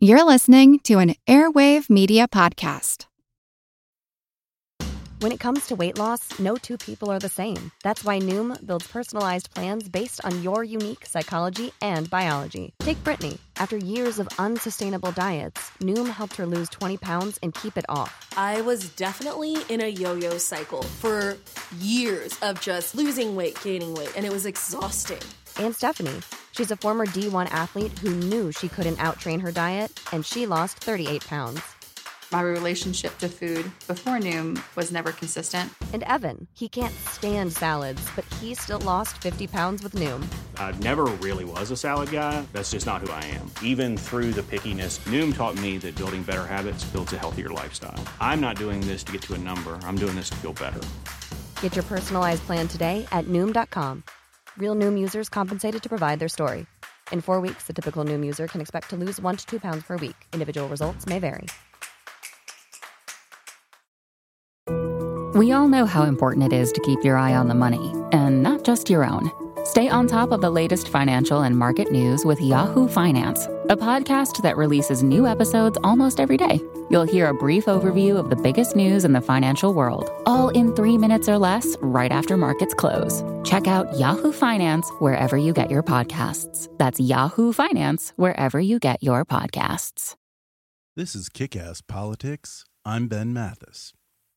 You're listening to an Airwave Media Podcast. When it comes to weight loss, no two people are the same. That's why Noom builds personalized plans based on your unique psychology and biology. Take Brittany. After years of unsustainable diets, Noom helped her lose 20 pounds and keep it off. I was definitely in a yo yo cycle for years of just losing weight, gaining weight, and it was exhausting. And Stephanie. She's a former D1 athlete who knew she couldn't outtrain her diet, and she lost 38 pounds. My relationship to food before Noom was never consistent. And Evan, he can't stand salads, but he still lost 50 pounds with Noom. I never really was a salad guy. That's just not who I am. Even through the pickiness, Noom taught me that building better habits builds a healthier lifestyle. I'm not doing this to get to a number, I'm doing this to feel better. Get your personalized plan today at Noom.com. Real Noom users compensated to provide their story. In four weeks, the typical Noom user can expect to lose one to two pounds per week. Individual results may vary. We all know how important it is to keep your eye on the money, and not just your own. Stay on top of the latest financial and market news with Yahoo Finance, a podcast that releases new episodes almost every day. You'll hear a brief overview of the biggest news in the financial world, all in three minutes or less, right after markets close. Check out Yahoo Finance wherever you get your podcasts. That's Yahoo Finance wherever you get your podcasts. This is Kick Ass Politics. I'm Ben Mathis.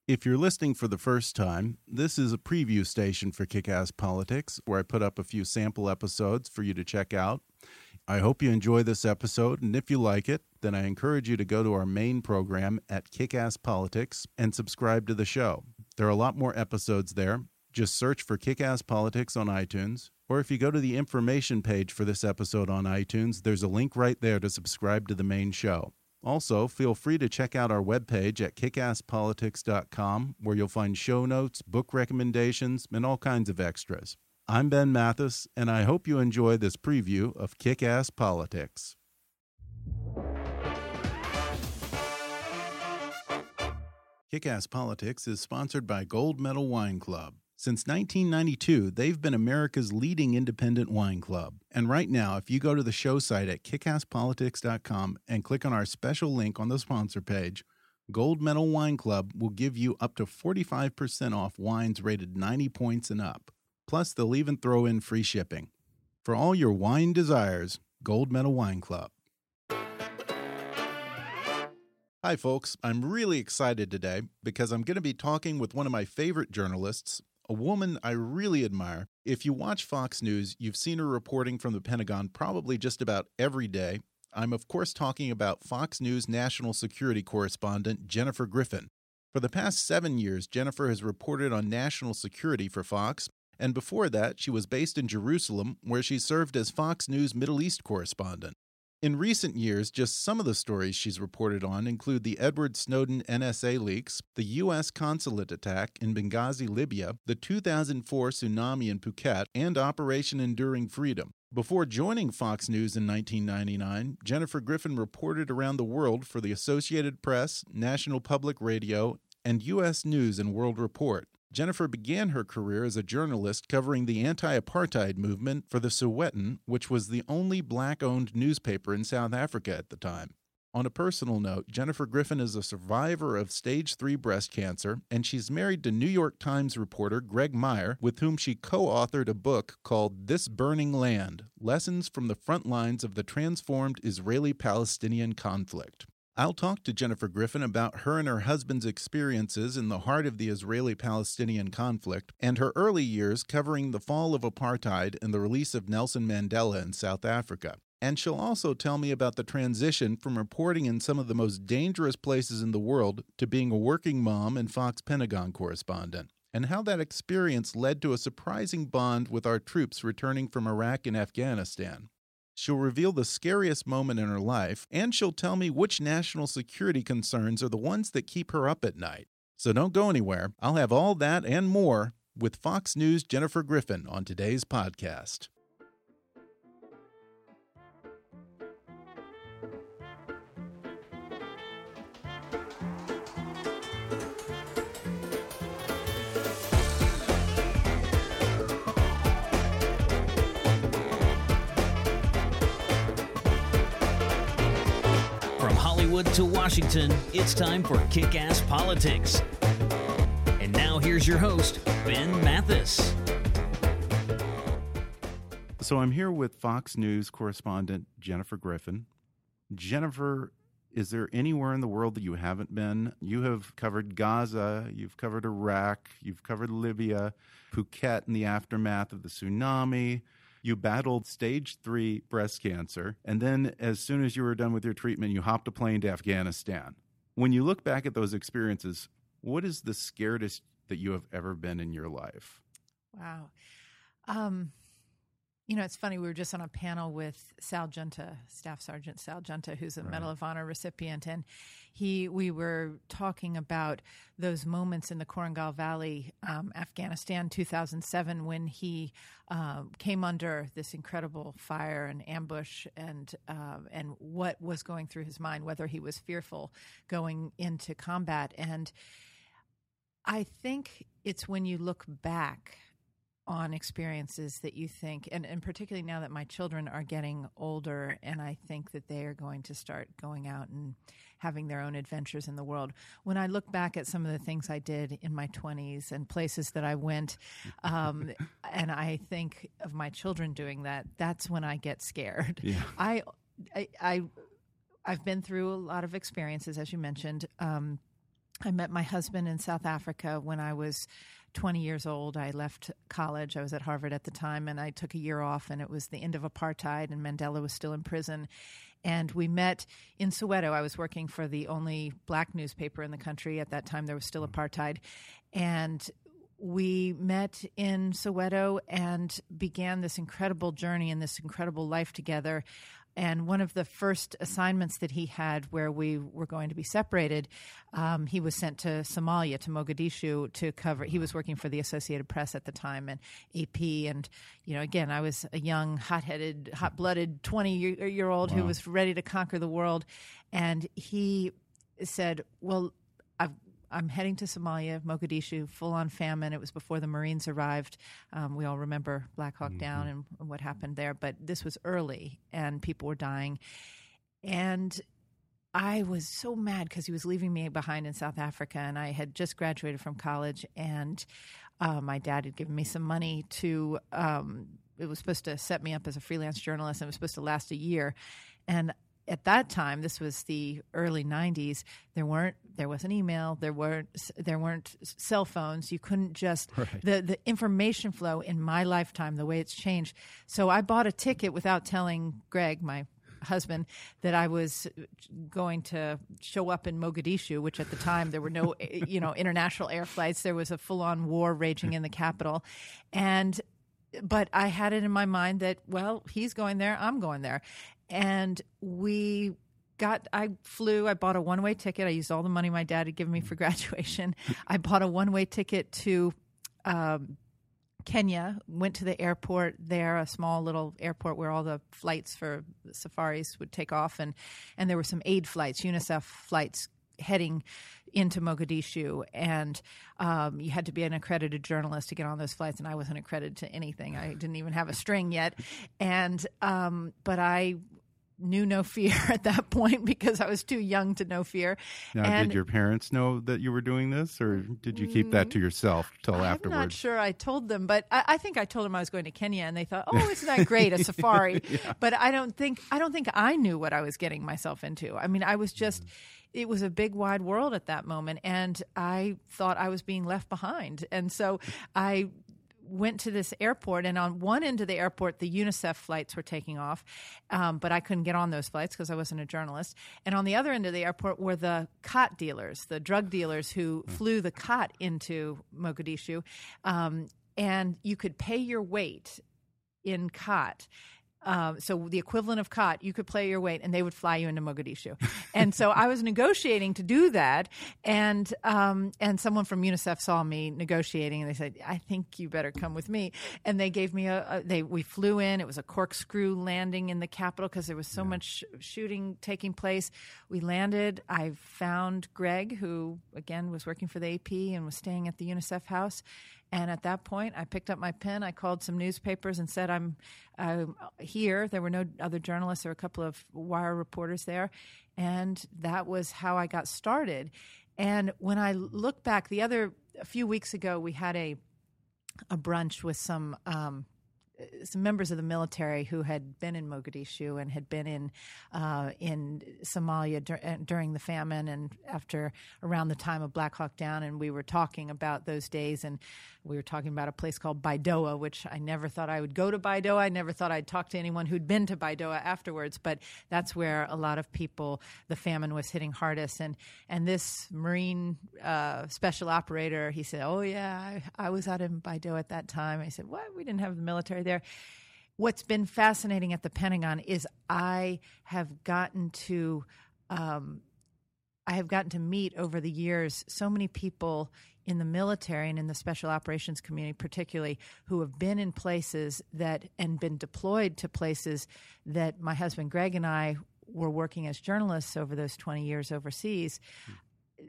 If you're listening for the first time, this is a preview station for Kick Ass Politics, where I put up a few sample episodes for you to check out. I hope you enjoy this episode, and if you like it, then I encourage you to go to our main program at Kick Ass Politics and subscribe to the show. There are a lot more episodes there. Just search for Kick Ass Politics on iTunes, or if you go to the information page for this episode on iTunes, there's a link right there to subscribe to the main show. Also, feel free to check out our webpage at kickasspolitics.com, where you'll find show notes, book recommendations, and all kinds of extras. I'm Ben Mathis, and I hope you enjoy this preview of Kick Ass Politics. Kick Ass Politics is sponsored by Gold Medal Wine Club. Since 1992, they've been America's leading independent wine club. And right now, if you go to the show site at kickasspolitics.com and click on our special link on the sponsor page, Gold Medal Wine Club will give you up to 45% off wines rated 90 points and up. Plus, they'll even throw in free shipping. For all your wine desires, Gold Medal Wine Club. Hi, folks. I'm really excited today because I'm going to be talking with one of my favorite journalists, a woman I really admire. If you watch Fox News, you've seen her reporting from the Pentagon probably just about every day. I'm, of course, talking about Fox News national security correspondent Jennifer Griffin. For the past seven years, Jennifer has reported on national security for Fox, and before that, she was based in Jerusalem, where she served as Fox News Middle East correspondent. In recent years, just some of the stories she's reported on include the Edward Snowden NSA leaks, the U.S. consulate attack in Benghazi, Libya, the 2004 tsunami in Phuket, and Operation Enduring Freedom. Before joining Fox News in 1999, Jennifer Griffin reported around the world for the Associated Press, National Public Radio, and U.S. News and World Report. Jennifer began her career as a journalist covering the anti apartheid movement for the Sowetan, which was the only black owned newspaper in South Africa at the time. On a personal note, Jennifer Griffin is a survivor of stage 3 breast cancer, and she's married to New York Times reporter Greg Myre, with whom she co authored a book called This Burning Land Lessons from the Front Lines of the Transformed Israeli Palestinian Conflict. I'll talk to Jennifer Griffin about her and her husband's experiences in the heart of the Israeli Palestinian conflict and her early years covering the fall of apartheid and the release of Nelson Mandela in South Africa. And she'll also tell me about the transition from reporting in some of the most dangerous places in the world to being a working mom and Fox Pentagon correspondent, and how that experience led to a surprising bond with our troops returning from Iraq and Afghanistan. She'll reveal the scariest moment in her life, and she'll tell me which national security concerns are the ones that keep her up at night. So don't go anywhere. I'll have all that and more with Fox News' Jennifer Griffin on today's podcast. Hollywood to Washington, it's time for Kick Ass Politics. And now here's your host, Ben Mathis. So I'm here with Fox News correspondent Jennifer Griffin. Jennifer, is there anywhere in the world that you haven't been? You have covered Gaza, you've covered Iraq, you've covered Libya, Phuket in the aftermath of the tsunami. You battled stage three breast cancer. And then, as soon as you were done with your treatment, you hopped a plane to Afghanistan. When you look back at those experiences, what is the scariest that you have ever been in your life? Wow. Um, you know, it's funny. We were just on a panel with Sal Giunta, Staff Sergeant Sal Giunta, who's a right. Medal of Honor recipient, and he. We were talking about those moments in the Korengal Valley, um, Afghanistan, 2007, when he uh, came under this incredible fire and ambush, and uh, and what was going through his mind, whether he was fearful going into combat, and I think it's when you look back on experiences that you think, and, and particularly now that my children are getting older, and I think that they are going to start going out and having their own adventures in the world. When I look back at some of the things I did in my 20s and places that I went, um, and I think of my children doing that, that's when I get scared. Yeah. I, I, I, I've been through a lot of experiences, as you mentioned. Um, I met my husband in South Africa when I was 20 years old. I left college. I was at Harvard at the time, and I took a year off, and it was the end of apartheid, and Mandela was still in prison. And we met in Soweto. I was working for the only black newspaper in the country. At that time, there was still mm. apartheid. And we met in Soweto and began this incredible journey and this incredible life together. And one of the first assignments that he had, where we were going to be separated, um, he was sent to Somalia, to Mogadishu, to cover. He was working for the Associated Press at the time and AP. And, you know, again, I was a young, hot headed, hot blooded 20 year old wow. who was ready to conquer the world. And he said, Well, I'm heading to Somalia, Mogadishu, full on famine. It was before the Marines arrived. Um, we all remember Black Hawk mm-hmm. Down and, and what happened there, but this was early and people were dying. And I was so mad because he was leaving me behind in South Africa, and I had just graduated from college, and uh, my dad had given me some money to. Um, it was supposed to set me up as a freelance journalist, and it was supposed to last a year. And at that time, this was the early '90s. There weren't there wasn't email. There weren't there weren't cell phones. You couldn't just right. the the information flow in my lifetime, the way it's changed. So I bought a ticket without telling Greg, my husband that I was going to show up in Mogadishu, which at the time there were no, eh, you know, international air flights. There was a full-on war raging in the capital, and but I had it in my mind that well, he's going there, I'm going there, and we got I flew, I bought a one-way ticket. I used all the money my dad had given me for graduation. I bought a one-way ticket to um, Kenya, went to the airport there, a small little airport where all the flights for safaris would take off and and there were some aid flights, UNICEF flights heading into Mogadishu, and um, you had to be an accredited journalist to get on those flights. And I wasn't accredited to anything; I didn't even have a string yet. And um, but I knew no fear at that point because I was too young to know fear. Now, and did your parents know that you were doing this, or did you keep that to mm, yourself till I'm afterwards? I'm not sure. I told them, but I, I, think I told them I was going to Kenya, and they thought, "Oh, isn't that great, a safari?" yeah. But I don't think I don't think I knew what I was getting myself into. I mean, I was just. Mm. It was a big, wide world at that moment, and I thought I was being left behind. And so I went to this airport, and on one end of the airport, the UNICEF flights were taking off, um, but I couldn't get on those flights because I wasn't a journalist. And on the other end of the airport were the khat dealers, the drug dealers who mm. flew the khat into Mogadishu. Um, and you could pay your weight in khat um, so the equivalent of khat, you could play your weight, and they would fly you into Mogadishu. and so I was negotiating to do that, and um, and someone from UNICEF saw me negotiating, and they said, "I think you better come with me." And they gave me a, a they we flew in. It was a corkscrew landing in the capital because there was so yeah. much shooting taking place. We landed. I found Greg, who again was working for the AP and was staying at the UNICEF house, And at that point, I picked up my pen. I called some newspapers and said, "I'm uh, here." There were no other journalists. Were a couple of wire reporters there, and that was how I got started. And when I look back, the other a few weeks ago, we had a a brunch with some um, some members of the military who had been in Mogadishu and had been in uh, in Somalia dur- uh, during the famine and after around the time of Black Hawk Down, and we were talking about those days, and we were talking about a place called Baidoa, which I never thought I would go to Baidoa. I never thought I'd talk to anyone who'd been to Baidoa afterwards, but that's where a lot of people the famine was hitting hardest, and and this Marine uh, special operator, he said, "Oh yeah, I, I was out in Baidoa at that time." I said, "What? We didn't have the military there." What's been fascinating at the Pentagon is I have gotten to um, I have gotten to meet over the years so many people in the military and in the special operations community, particularly, who have been in places that and been deployed to places that my husband Greg and I were working as journalists over those 20 years overseas.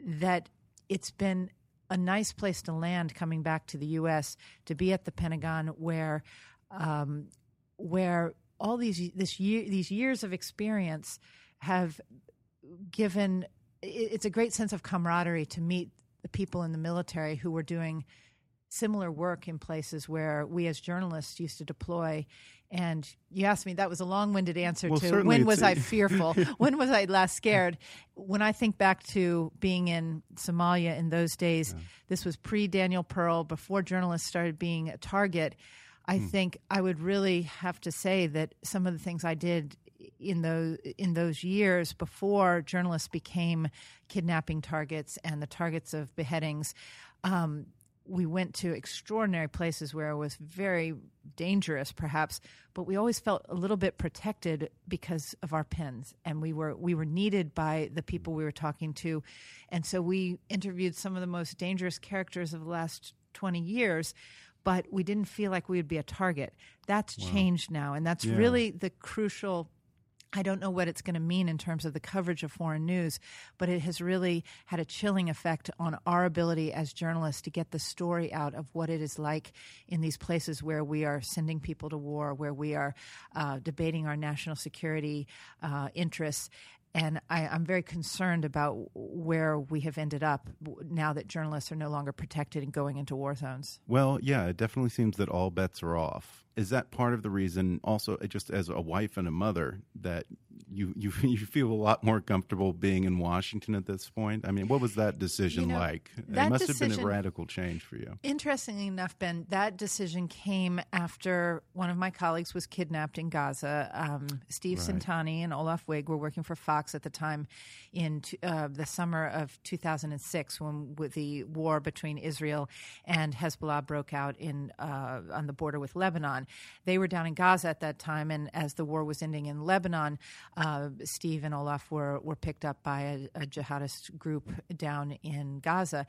That it's been a nice place to land coming back to the U.S. to be at the Pentagon, where um, where all these this year these years of experience have given it's a great sense of camaraderie to meet the people in the military who were doing similar work in places where we as journalists used to deploy. And you asked me that was a long-winded answer Well, to when was i fearful? When was i last scared? When i think back to being in somalia in those days this was pre-daniel pearl before journalists started being a target. I Hmm. think i would really have to say that some of the things i did in those in those years before journalists became kidnapping targets and the targets of beheadings um, we went to extraordinary places where it was very dangerous perhaps but we always felt a little bit protected because of our pens and we were we were needed by the people we were talking to. And so we interviewed some of the most dangerous characters of the last 20 years but we didn't feel like we would be a target. That's changed now and that's Yeah. really the crucial I don't know what it's going to mean in terms of the coverage of foreign news, but it has really had a chilling effect on our ability as journalists to get the story out of what it is like in these places where we are sending people to war, where we are uh, debating our national security uh, interests. And I, I'm very concerned about where we have ended up now that journalists are no longer protected and going into war zones. Well, yeah, it definitely seems that all bets are off. Is that part of the reason, also, just as a wife and a mother, that you you you feel a lot more comfortable being in Washington at this point? I mean, what was that decision know, like? it that must have been a radical change for you. Interestingly enough, Ben, that decision came after one of my colleagues was kidnapped in Gaza. Um, Steve Centanni and Olaf Wiig were working for Fox at the time in t- uh, the summer of 2006 when with the war between Israel and Hezbollah broke out in uh, on the border with Lebanon. They were down in Gaza at that time, and as the war was ending in Lebanon, uh, Steve and Olaf were were picked up by a, a jihadist group down in Gaza,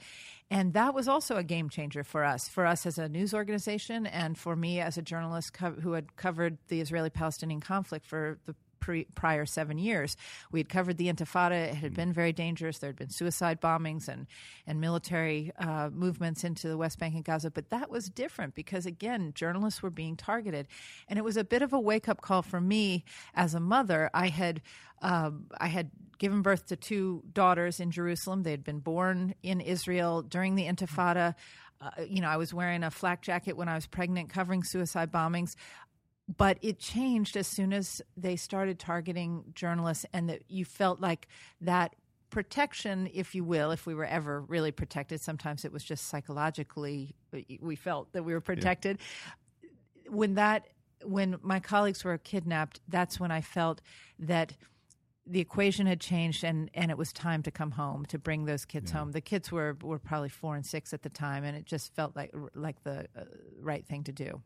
and that was also a game changer for us, for us as a news organization, and for me as a journalist co- who had covered the Israeli-Palestinian conflict for the pre- prior seven years. We had covered the Intifada; it had been very dangerous. There had been suicide bombings and and military uh, movements into the West Bank and Gaza, but that was different because again, journalists were being targeted, and it was a bit of a wake up call for me as a mother. I had um, I had given birth to two daughters in Jerusalem. They had been born in Israel during the Intifada. Uh, you know, I was wearing a flak jacket when I was pregnant, covering suicide bombings but it changed as soon as they started targeting journalists and that you felt like that protection if you will if we were ever really protected sometimes it was just psychologically we felt that we were protected when that when my colleagues were kidnapped that's when i felt that the equation had changed and, and it was time to come home to bring those kids home. The kids were, were probably four and six at the time, and it just felt like like the uh, right thing to do.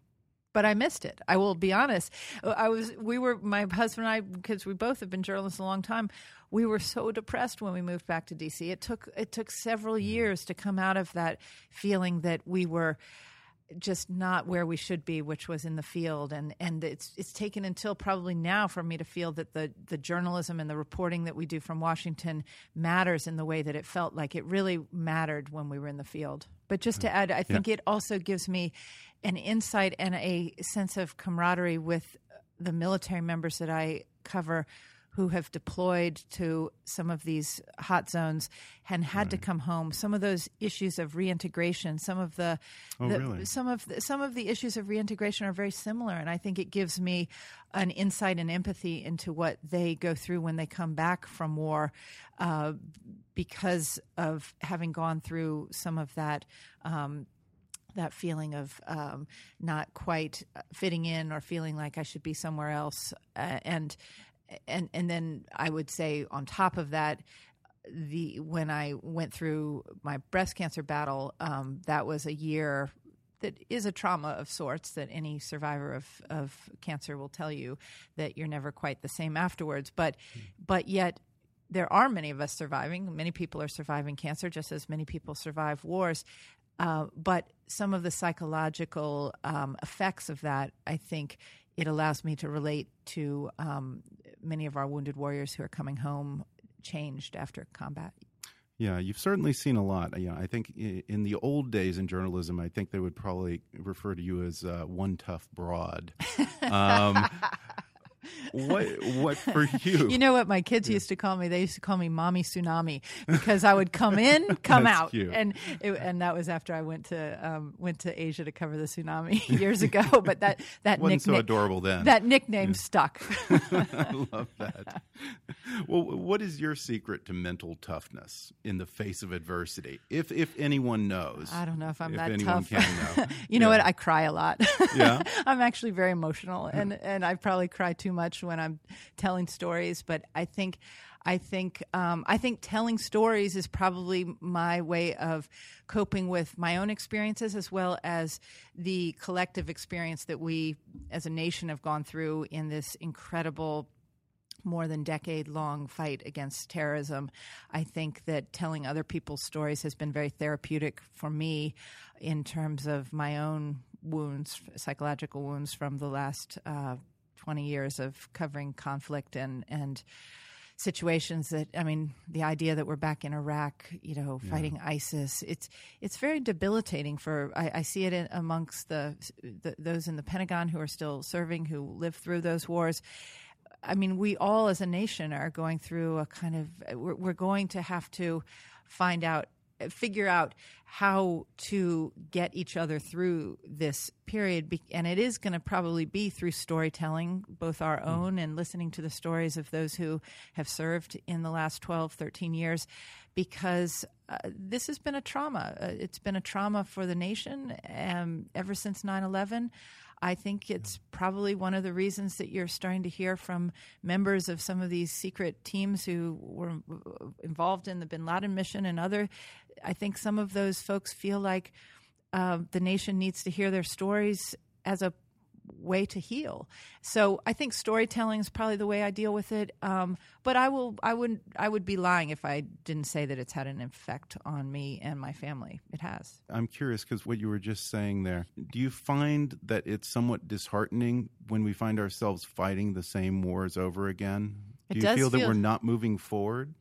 But I missed it. I will be honest. Uh, I was we were my husband and I because we both have been journalists a long time. We were so depressed when we moved back to DC. It took it took several mm. years to come out of that feeling that we were just not where we should be, which was in the field, and and it's it's taken until probably now for me to feel that the the journalism and the reporting that we do from Washington matters in the way that it felt like it really mattered when we were in the field. But just to mm. add, I think yeah. it also gives me an insight and a sense of camaraderie with the military members that I cover who have deployed to some of these hot zones and had right. to come home. Some of those issues of reintegration, some of the, oh, the really? some of the, some of the issues of reintegration are very similar, and I think it gives me an insight and empathy into what they go through when they come back from war, uh, because of having gone through some of that. Um, that feeling of um, not quite fitting in or feeling like I should be somewhere else, uh, and and and then I would say on top of that, the when I went through my breast cancer battle, um, that was a year that is a trauma of sorts that any survivor of, of cancer will tell you that you're never quite the same afterwards. But mm. but yet there are many of us surviving. Many people are surviving cancer, just as many people survive wars. Uh, but some of the psychological um, effects of that, I think, it allows me to relate to um, many of our wounded warriors who are coming home changed after combat. Yeah, you've certainly seen a lot. Yeah, I think in the old days in journalism, I think they would probably refer to you as uh, one tough broad. Um, what what for you? You know what my kids yeah. used to call me? They used to call me "mommy tsunami" because I would come in, come out, cute. and it, and that was after I went to um, went to Asia to cover the tsunami years ago. But that that wasn't nickname, so adorable then. That nickname yeah. stuck. I love that. Well, what is your secret to mental toughness in the face of adversity? If if anyone knows, I don't know if I'm if that anyone tough. Can know. you know what? I cry a lot. Yeah, I'm actually very emotional, and and I probably cry too much when I'm telling stories. But I think, I think, um, I think telling stories is probably my way of coping with my own experiences as well as the collective experience that we, as a nation, have gone through in this incredible more than decade long fight against terrorism. I think that telling other people's stories has been very therapeutic for me in terms of my own wounds, psychological wounds from the last uh, 20 years of covering conflict and and situations that I mean the idea that we're back in Iraq you know yeah. fighting ISIS it's it's very debilitating for I, I see it in, amongst the, the, those in the Pentagon who are still serving who lived through those wars I mean we all as a nation are going through a kind of we're, we're going to have to find out figure out how to get each other through this period and it is going to probably be through storytelling both our hmm. own and listening to the stories of those who have served in the last 12 13 years because uh, this has been a trauma. Uh, it's been a trauma for the nation um, ever since 9-11 I think it's probably one of the reasons that you're starting to hear from members of some of these secret teams who were involved in the bin Laden mission and other. I think some of those folks feel like uh, the nation needs to hear their stories as a way to heal. So I think storytelling is probably the way I deal with it. Um, but I will, I wouldn't, I would be lying if I didn't say that it's had an effect on me and my family. It has. I'm curious because what you were just saying there. Do you find that it's somewhat disheartening when we find ourselves fighting the same wars over again? Do it you feel that feel... we're not moving forward?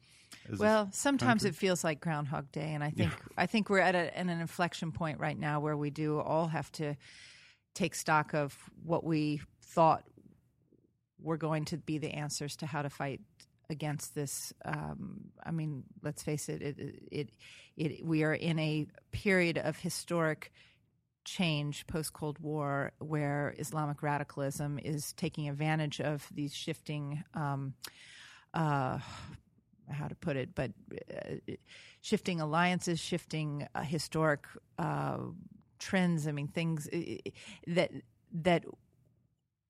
well, sometimes it feels like Groundhog Day, and I think yeah. I think we're at, a, at an inflection point right now where we do all have to take stock of what we thought were going to be the answers to how to fight against this. Um, I mean, let's face it, it, it, it, we are in a period of historic change post Cold War where Islamic radicalism is taking advantage of these shifting. Um, uh, how to put it, but uh, shifting alliances, shifting uh, historic uh, trends. I mean, things that that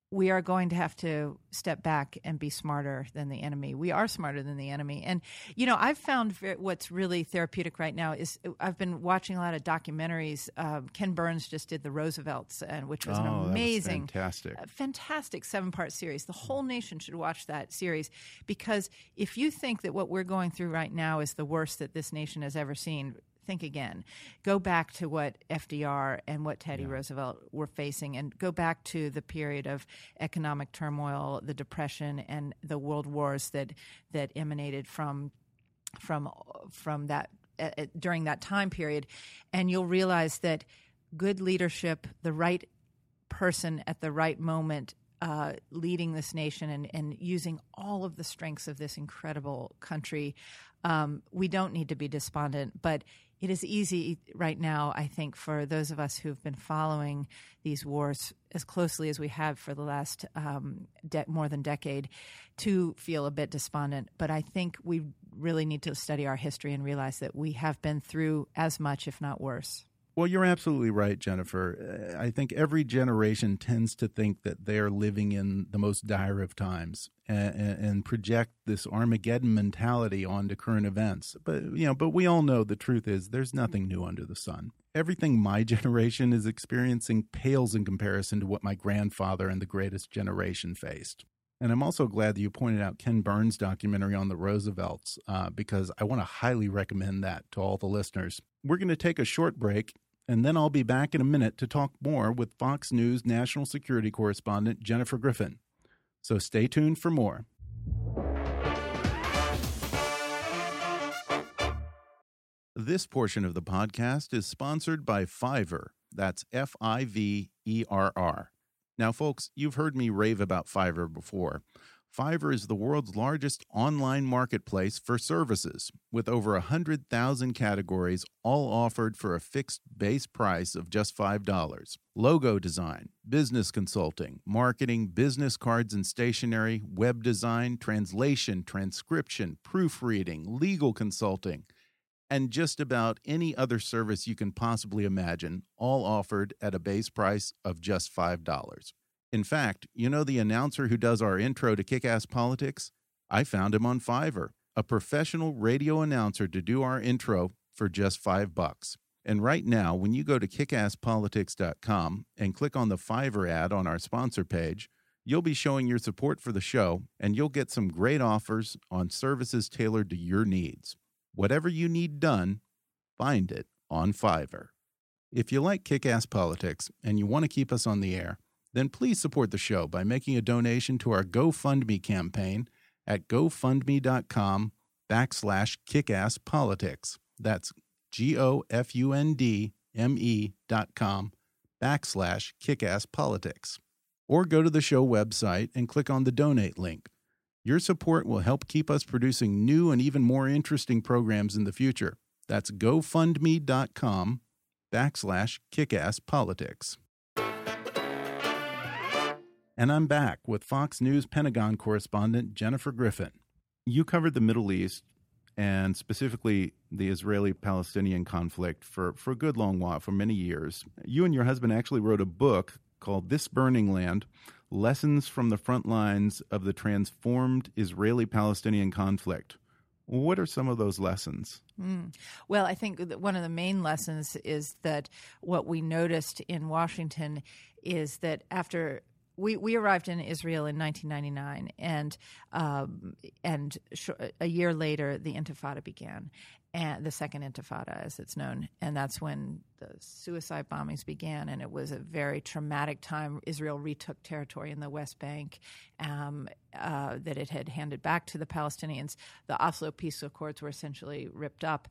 we are going to have to step back and be smarter than the enemy. We are smarter than the enemy. And, you know, I've found what's really therapeutic right now is I've been watching a lot of documentaries. Um, Ken Burns just did The Roosevelts, and which was oh, an amazing, was fantastic, uh, fantastic seven part series. The whole nation should watch that series because if you think that what we're going through right now is the worst that this nation has ever seen, think again. Go back to what FDR and what Teddy yeah. Roosevelt were facing, and go back to the period of economic turmoil, the Depression, and the world wars that that emanated from from from that uh, during that time period, and you'll realize that good leadership, the right person at the right moment uh, leading this nation and, and, using all of the strengths of this incredible country. Um, we don't need to be despondent, but it is easy right now, I think, for those of us who've been following these wars as closely as we have for the last um, de- more than decade to feel a bit despondent. But I think we really need to study our history and realize that we have been through as much, if not worse. Well, you're absolutely right, Jennifer. Uh, I think every generation tends to think that they're living in the most dire of times and, and, project this Armageddon mentality onto current events. But you know, but we all know the truth is there's nothing new under the sun. Everything my generation is experiencing pales in comparison to what my grandfather and the greatest generation faced. And I'm also glad that you pointed out Ken Burns' documentary on the Roosevelts uh, because I want to highly recommend that to all the listeners. We're going to take a short break and then I'll be back in a minute to talk more with Fox News national security correspondent Jennifer Griffin. So stay tuned for more. This portion of the podcast is sponsored by Fiverr. That's F I V E R R. Now, folks, you've heard me rave about Fiverr before. Fiverr is the world's largest online marketplace for services, with over 100,000 categories, all offered for a fixed base price of just $5. Logo design, business consulting, marketing, business cards and stationery, web design, translation, transcription, proofreading, legal consulting, and just about any other service you can possibly imagine, all offered at a base price of just $5. In fact, you know the announcer who does our intro to Kick Ass Politics? I found him on Fiverr, a professional radio announcer to do our intro for just five bucks. And right now, when you go to kickasspolitics.com and click on the Fiverr ad on our sponsor page, you'll be showing your support for the show and you'll get some great offers on services tailored to your needs. Whatever you need done, find it on Fiverr. If you like Kick Ass Politics and you want to keep us on the air, then please support the show by making a donation to our GoFundMe campaign at gofundme.com backslash kickasspolitics. That's G-O-F-U-N-D-M-E dot com backslash kickasspolitics. Or go to the show website and click on the donate link. Your support will help keep us producing new and even more interesting programs in the future. That's gofundme.com backslash kickasspolitics. And I'm back with Fox News Pentagon correspondent Jennifer Griffin. You covered the Middle East and specifically the Israeli Palestinian conflict for, for a good long while, for many years. You and your husband actually wrote a book called This Burning Land Lessons from the Front Lines of the Transformed Israeli Palestinian Conflict. What are some of those lessons? Mm. Well, I think one of the main lessons is that what we noticed in Washington is that after we, we arrived in Israel in 1999, and um, and sh- a year later, the Intifada began, and the second Intifada, as it's known, and that's when the suicide bombings began, and it was a very traumatic time. Israel retook territory in the West Bank um, uh, that it had handed back to the Palestinians. The Oslo peace accords were essentially ripped up.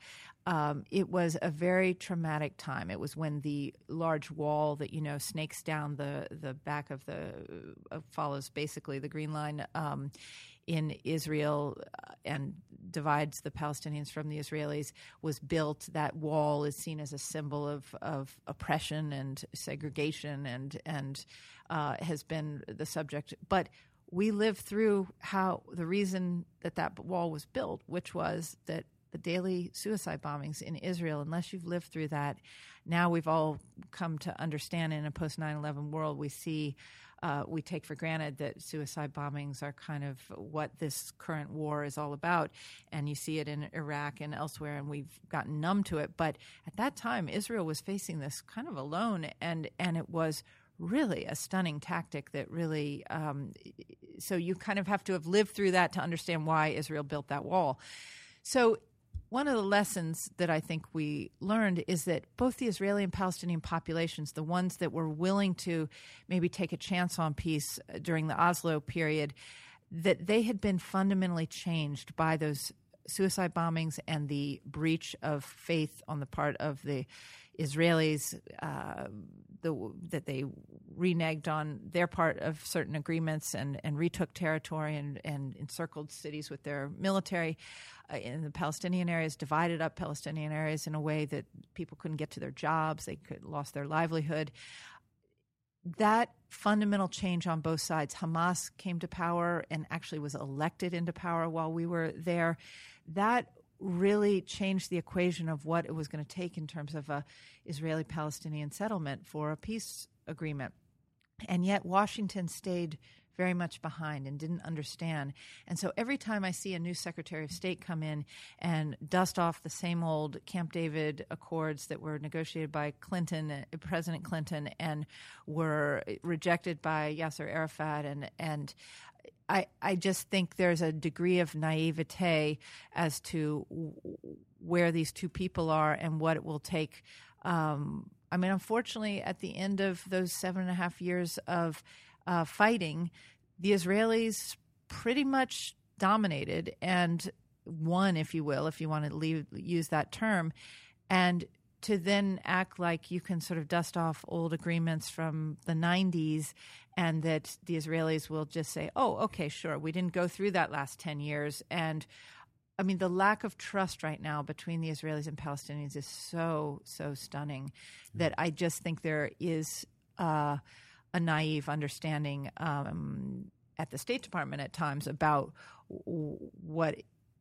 Um, it was a very traumatic time. It was when the large wall that you know snakes down the the back of the uh, follows basically the Green Line. Um, in Israel uh, and divides the Palestinians from the Israelis was built. That wall is seen as a symbol of, of oppression and segregation and and uh, has been the subject. But we lived through how the reason that that wall was built, which was that the daily suicide bombings in Israel, unless you've lived through that, now we've all come to understand in a post 9 11 world, we see uh, we take for granted that suicide bombings are kind of what this current war is all about. And you see it in Iraq and elsewhere, and we've gotten numb to it. But at that time, Israel was facing this kind of alone, and, and it was really a stunning tactic that really um, so you kind of have to have lived through that to understand why Israel built that wall. So one of the lessons that I think we learned is that both the Israeli and Palestinian populations, the ones that were willing to maybe take a chance on peace uh, during the Oslo period, that they had been fundamentally changed by those suicide bombings and the breach of faith on the part of the Israelis, uh, the, that they reneged on their part of certain agreements and, and retook territory and, and encircled cities with their military uh, in the Palestinian areas, divided up Palestinian areas in a way that people couldn't get to their jobs, they could lost their livelihood. That fundamental change on both sides, Hamas came to power and actually was elected into power while we were there. That really changed the equation of what it was going to take in terms of a Israeli Palestinian settlement for a peace agreement. And yet Washington stayed very much behind and didn't understand. And so every time I see a new Secretary of State come in and dust off the same old Camp David accords that were negotiated by Clinton, uh, President Clinton, and were rejected by Yasser Arafat, and and I, I just think there's a degree of naivete as to where these two people are and what it will take. Um, I mean, unfortunately, at the end of those seven and a half years of uh, fighting, the Israelis pretty much dominated and won, if you will, if you want to leave, use that term. And to then act like you can sort of dust off old agreements from the 90s and that the Israelis will just say, oh, okay, sure, we didn't go through that last 10 years. And I mean, the lack of trust right now between the Israelis and Palestinians is so, so stunning mm-hmm. that I just think there is uh, a naive understanding um, at the State Department at times about w- what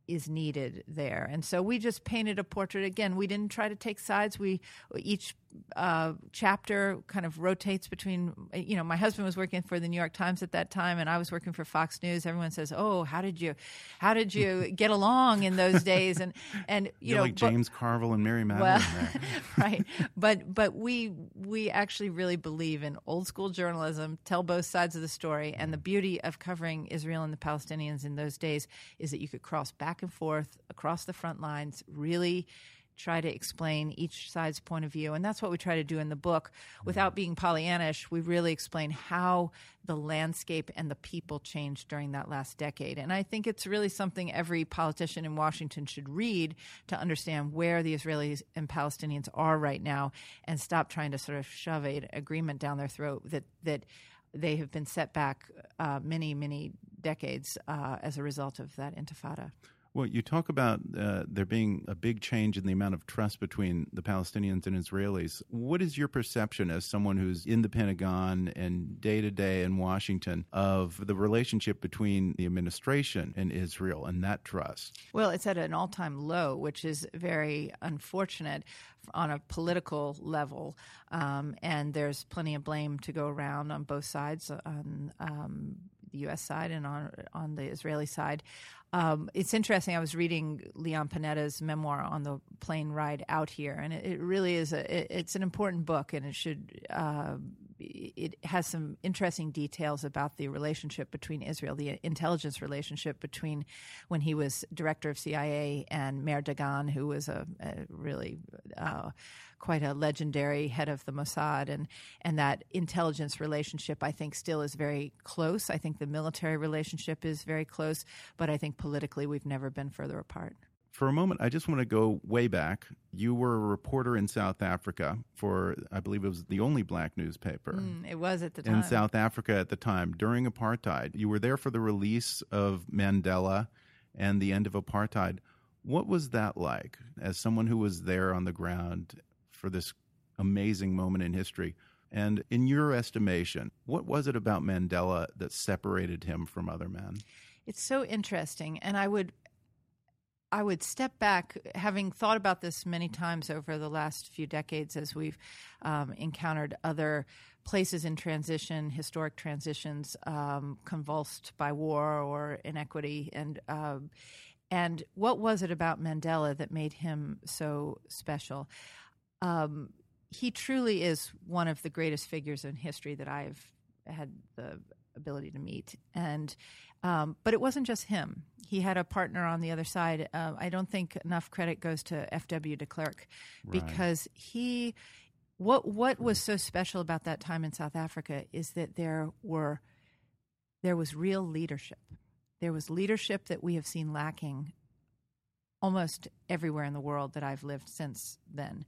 is needed there. And so we just painted a portrait. Again, we didn't try to take sides. We each uh, chapter kind of rotates between. You know, my husband was working for the New York Times at that time, and I was working for Fox News. Everyone says, "Oh, how did you, how did you get along in those days?" And and you You're know, like but- James Carville and Mary Matalin. well, right. But but we we actually really believe in old school journalism, tell both sides of the story, and the beauty of covering Israel and the Palestinians in those days is that you could cross back and forth across the front lines, really try to explain each side's point of view. And that's what we try to do in the book. Without being Pollyannish, we really explain how the landscape and the people changed during that last decade. And I think it's really something every politician in Washington should read to understand where the Israelis and Palestinians are right now and stop trying to sort of shove an agreement down their throat that, that they have been set back uh, many, many decades uh, as a result of that intifada. Well, you talk about uh, there being a big change in the amount of trust between the Palestinians and Israelis. What is your perception as someone who's in the Pentagon and day to day in Washington of the relationship between the administration and Israel and that trust? Well, it's at an all time low, which is very unfortunate on a political level. Um, and there's plenty of blame to go around on both sides, on um, the U.S. side and on, on the Israeli side. Um, it's interesting. I was reading Leon Panetta's memoir on the plane ride out here, and it, it really is a. It, it's an important book, and it should. Uh, it has some interesting details about the relationship between Israel, the intelligence relationship between when he was director of CIA and Meir Dagan, who was a, a really uh, quite a legendary head of the Mossad, and and that intelligence relationship I think still is very close. I think the military relationship is very close, but I think politically we've never been further apart. For a moment, I just want to go way back. You were a reporter in South Africa for, I believe it was the only black newspaper. Mm, it was at the time. In South Africa at the time, during apartheid. You were there for the release of Mandela and the end of apartheid. What was that like as someone who was there on the ground for this amazing moment in history? And in your estimation, what was it about Mandela that separated him from other men? It's so interesting, and I would I would step back, having thought about this many times over the last few decades as we've um, encountered other places in transition, historic transitions, um, convulsed by war or inequity, and um, and what was it about Mandela that made him so special? Um, he truly is one of the greatest figures in history that I've had the ability to meet. And um, but it wasn't just him. He had a partner on the other side. Uh, I don't think enough credit goes to F.W. de Klerk because he. What what was so special about that time in South Africa is that there were there was real leadership. There was leadership that we have seen lacking almost everywhere in the world that I've lived since then.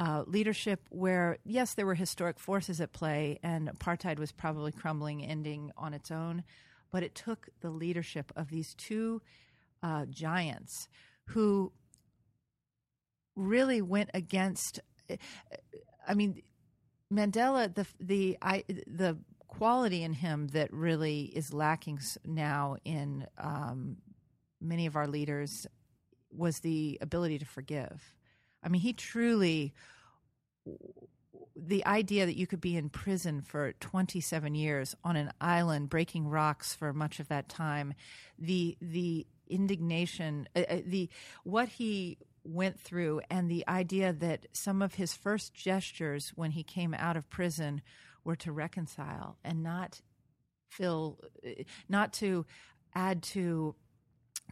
Uh, leadership where, yes, there were historic forces at play, and apartheid was probably crumbling, ending on its own, but it took the leadership of these two uh, giants who really went against. I mean, Mandela, the the I, the quality in him that really is lacking now in um, many of our leaders was the ability to forgive. I mean, he truly the idea that you could be in prison for 27 years on an island breaking rocks for much of that time the the indignation uh, uh, the what he went through and the idea that some of his first gestures when he came out of prison were to reconcile and not feel not to add to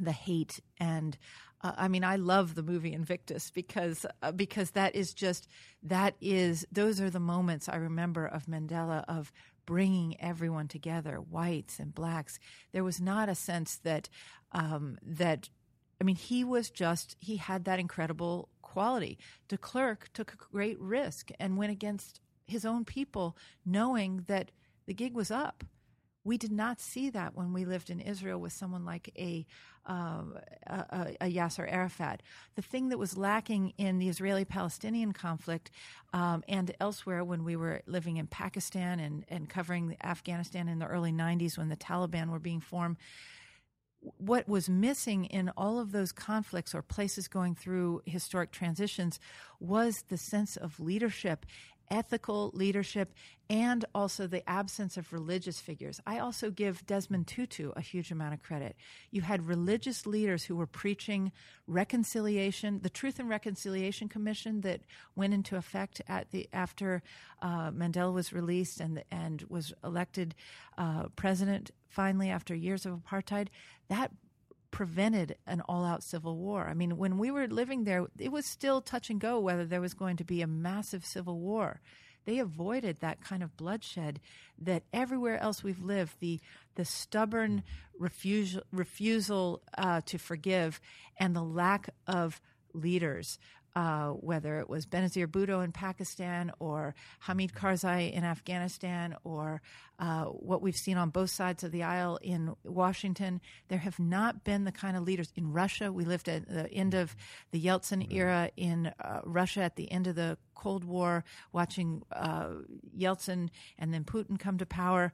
the hate and uh, I mean I love the movie Invictus because uh, because that is just that is those are the moments I remember of Mandela of bringing everyone together whites and blacks there was not a sense that um, that I mean he was just he had that incredible quality de Klerk took a great risk and went against his own people, knowing that the gig was up. We did not see that when we lived in Israel with someone like a, uh, a, a, Yasser Arafat. The thing that was lacking in the Israeli Palestinian conflict um, and elsewhere when we were living in Pakistan and, and covering Afghanistan in the early 90s when the Taliban were being formed, what was missing in all of those conflicts or places going through historic transitions was the sense of leadership ethical leadership and also the absence of religious figures. I also give Desmond Tutu a huge amount of credit. You had religious leaders who were preaching reconciliation, the Truth and Reconciliation Commission that went into effect at the after uh, Mandela was released and and was elected uh, president finally after years of apartheid. That prevented an all out civil war. I mean, when we were living there, it was still touch and go whether there was going to be a massive civil war. They avoided that kind of bloodshed that everywhere else we've lived, the, the stubborn refusal, refusal uh, to forgive and the lack of leaders uh, whether it was Benazir Bhutto in Pakistan or Hamid Karzai in Afghanistan or uh, what we've seen on both sides of the aisle in Washington, there have not been the kind of leaders. In Russia. We lived at the end of the Yeltsin era. In uh, Russia at the end of the Cold War, watching uh, Yeltsin and then Putin come to power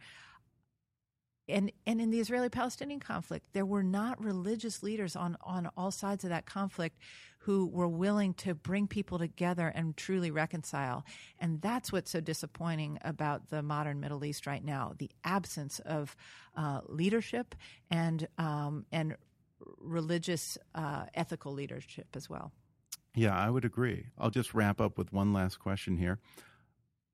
and and in the Israeli-Palestinian conflict, there were not religious leaders on on all sides of that conflict who were willing to bring people together and truly reconcile. And that's what's so disappointing about the modern Middle East right now: the absence of uh, leadership and um, and religious uh, ethical leadership as well. Yeah, I would agree. I'll just wrap up with one last question here.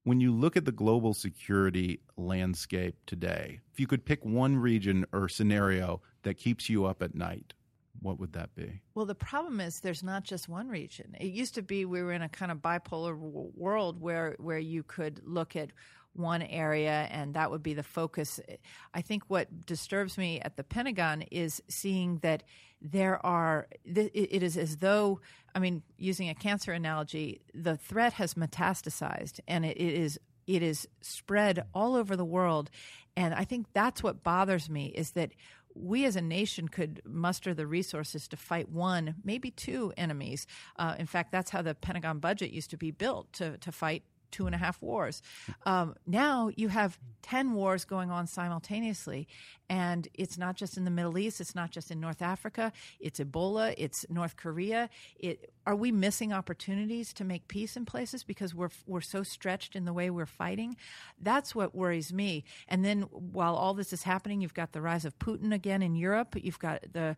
When you look at the global security landscape today, if you could pick one region or scenario that keeps you up at night, what would that be? Well, the problem is there's not just one region. It used to be we were in a kind of bipolar world where where you could look at one area and that would be the focus. I think what disturbs me at the Pentagon is seeing that there are it is as though I mean using a cancer analogy, the threat has metastasized and it is it is spread all over the world and I think that's what bothers me is that we as a nation could muster the resources to fight one, maybe two enemies. Uh, in fact, that's how the Pentagon budget used to be built to, to fight two and a half wars. Um, now you have 10 wars going on simultaneously. And it's not just in the Middle East, it's not just in North Africa, it's Ebola, it's North Korea. It, are we missing opportunities to make peace in places because we're, we're so stretched in the way we're fighting? That's what worries me. And then while all this is happening, you've got the rise of Putin again in Europe, you've got the.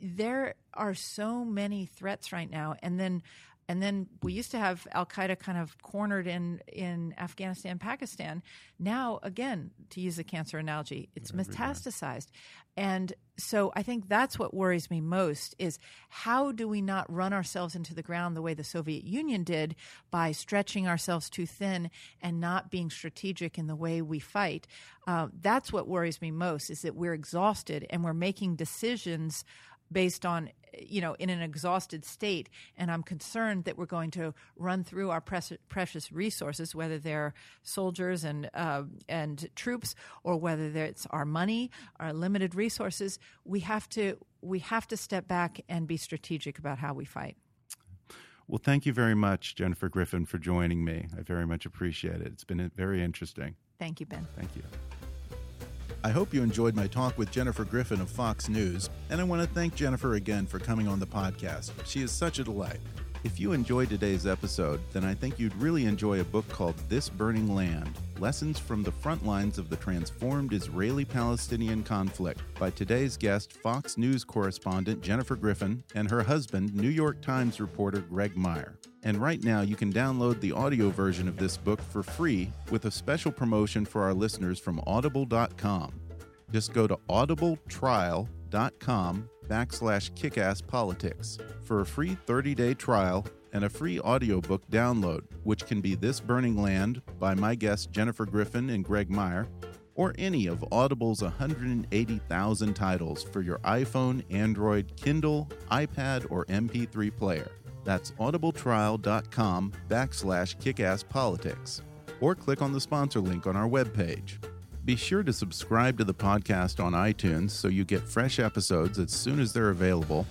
There are so many threats right now. And then and then we used to have Al Qaeda kind of cornered in in Afghanistan, Pakistan. Now, again, to use the cancer analogy, it's metastasized, and so I think that's what worries me most is how do we not run ourselves into the ground the way the Soviet Union did by stretching ourselves too thin and not being strategic in the way we fight. Uh, that's what worries me most is that we're exhausted and we're making decisions based on you know in an exhausted state and i'm concerned that we're going to run through our precious resources whether they're soldiers and uh, and troops or whether it's our money our limited resources we have to we have to step back and be strategic about how we fight well, thank you very much, Jennifer Griffin, for joining me. I very much appreciate it. It's been very interesting. Thank you, Ben. Thank you. I hope you enjoyed my talk with Jennifer Griffin of Fox News, and I want to thank Jennifer again for coming on the podcast. She is such a delight. If you enjoyed today's episode, then I think you'd really enjoy a book called This Burning Land Lessons from the Front Lines of the Transformed Israeli Palestinian Conflict by today's guest, Fox News correspondent Jennifer Griffin, and her husband, New York Times reporter Greg Myre. And right now, you can download the audio version of this book for free with a special promotion for our listeners from audible.com. Just go to audibletrial.com backslash kickasspolitics for a free 30-day trial and a free audiobook download, which can be This Burning Land by my guests Jennifer Griffin and Greg Myre, or any of Audible's 180,000 titles for your iPhone, Android, Kindle, iPad, or MP3 player. That's audibletrial.com backslash kickasspolitics. Or click on the sponsor link on our webpage. Be sure to subscribe to the podcast on iTunes so you get fresh episodes as soon as they're available.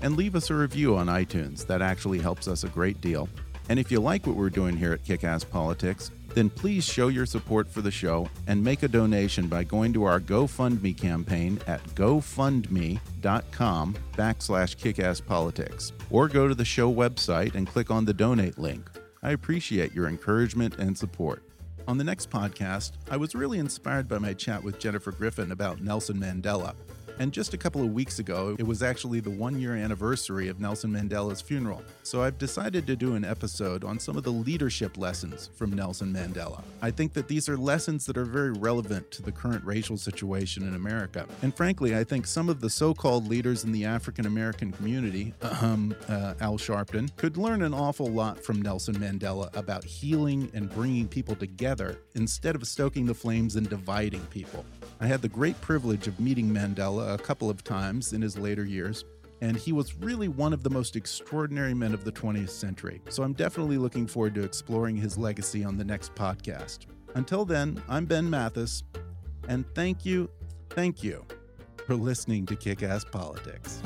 And leave us a review on iTunes. That actually helps us a great deal. And if you like what we're doing here at Kickass Politics, then please show your support for the show and make a donation by going to our GoFundMe campaign at gofundme.com backslash kickasspolitics or go to the show website and click on the donate link. I appreciate your encouragement and support. On the next podcast, I was really inspired by my chat with Jennifer Griffin about Nelson Mandela. And just a couple of weeks ago, it was actually the one year anniversary of Nelson Mandela's funeral. So I've decided to do an episode on some of the leadership lessons from Nelson Mandela. I think that these are lessons that are very relevant to the current racial situation in America. And frankly, I think some of the so called leaders in the African American community, um, uh, Al Sharpton, could learn an awful lot from Nelson Mandela about healing and bringing people together instead of stoking the flames and dividing people. I had the great privilege of meeting Mandela a couple of times in his later years, and he was really one of the most extraordinary men of the 20th century. So I'm definitely looking forward to exploring his legacy on the next podcast. Until then, I'm Ben Mathis, and thank you, thank you for listening to Kick Ass Politics.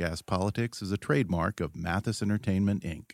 Ass Politics is a trademark of Mathis Entertainment, Inc.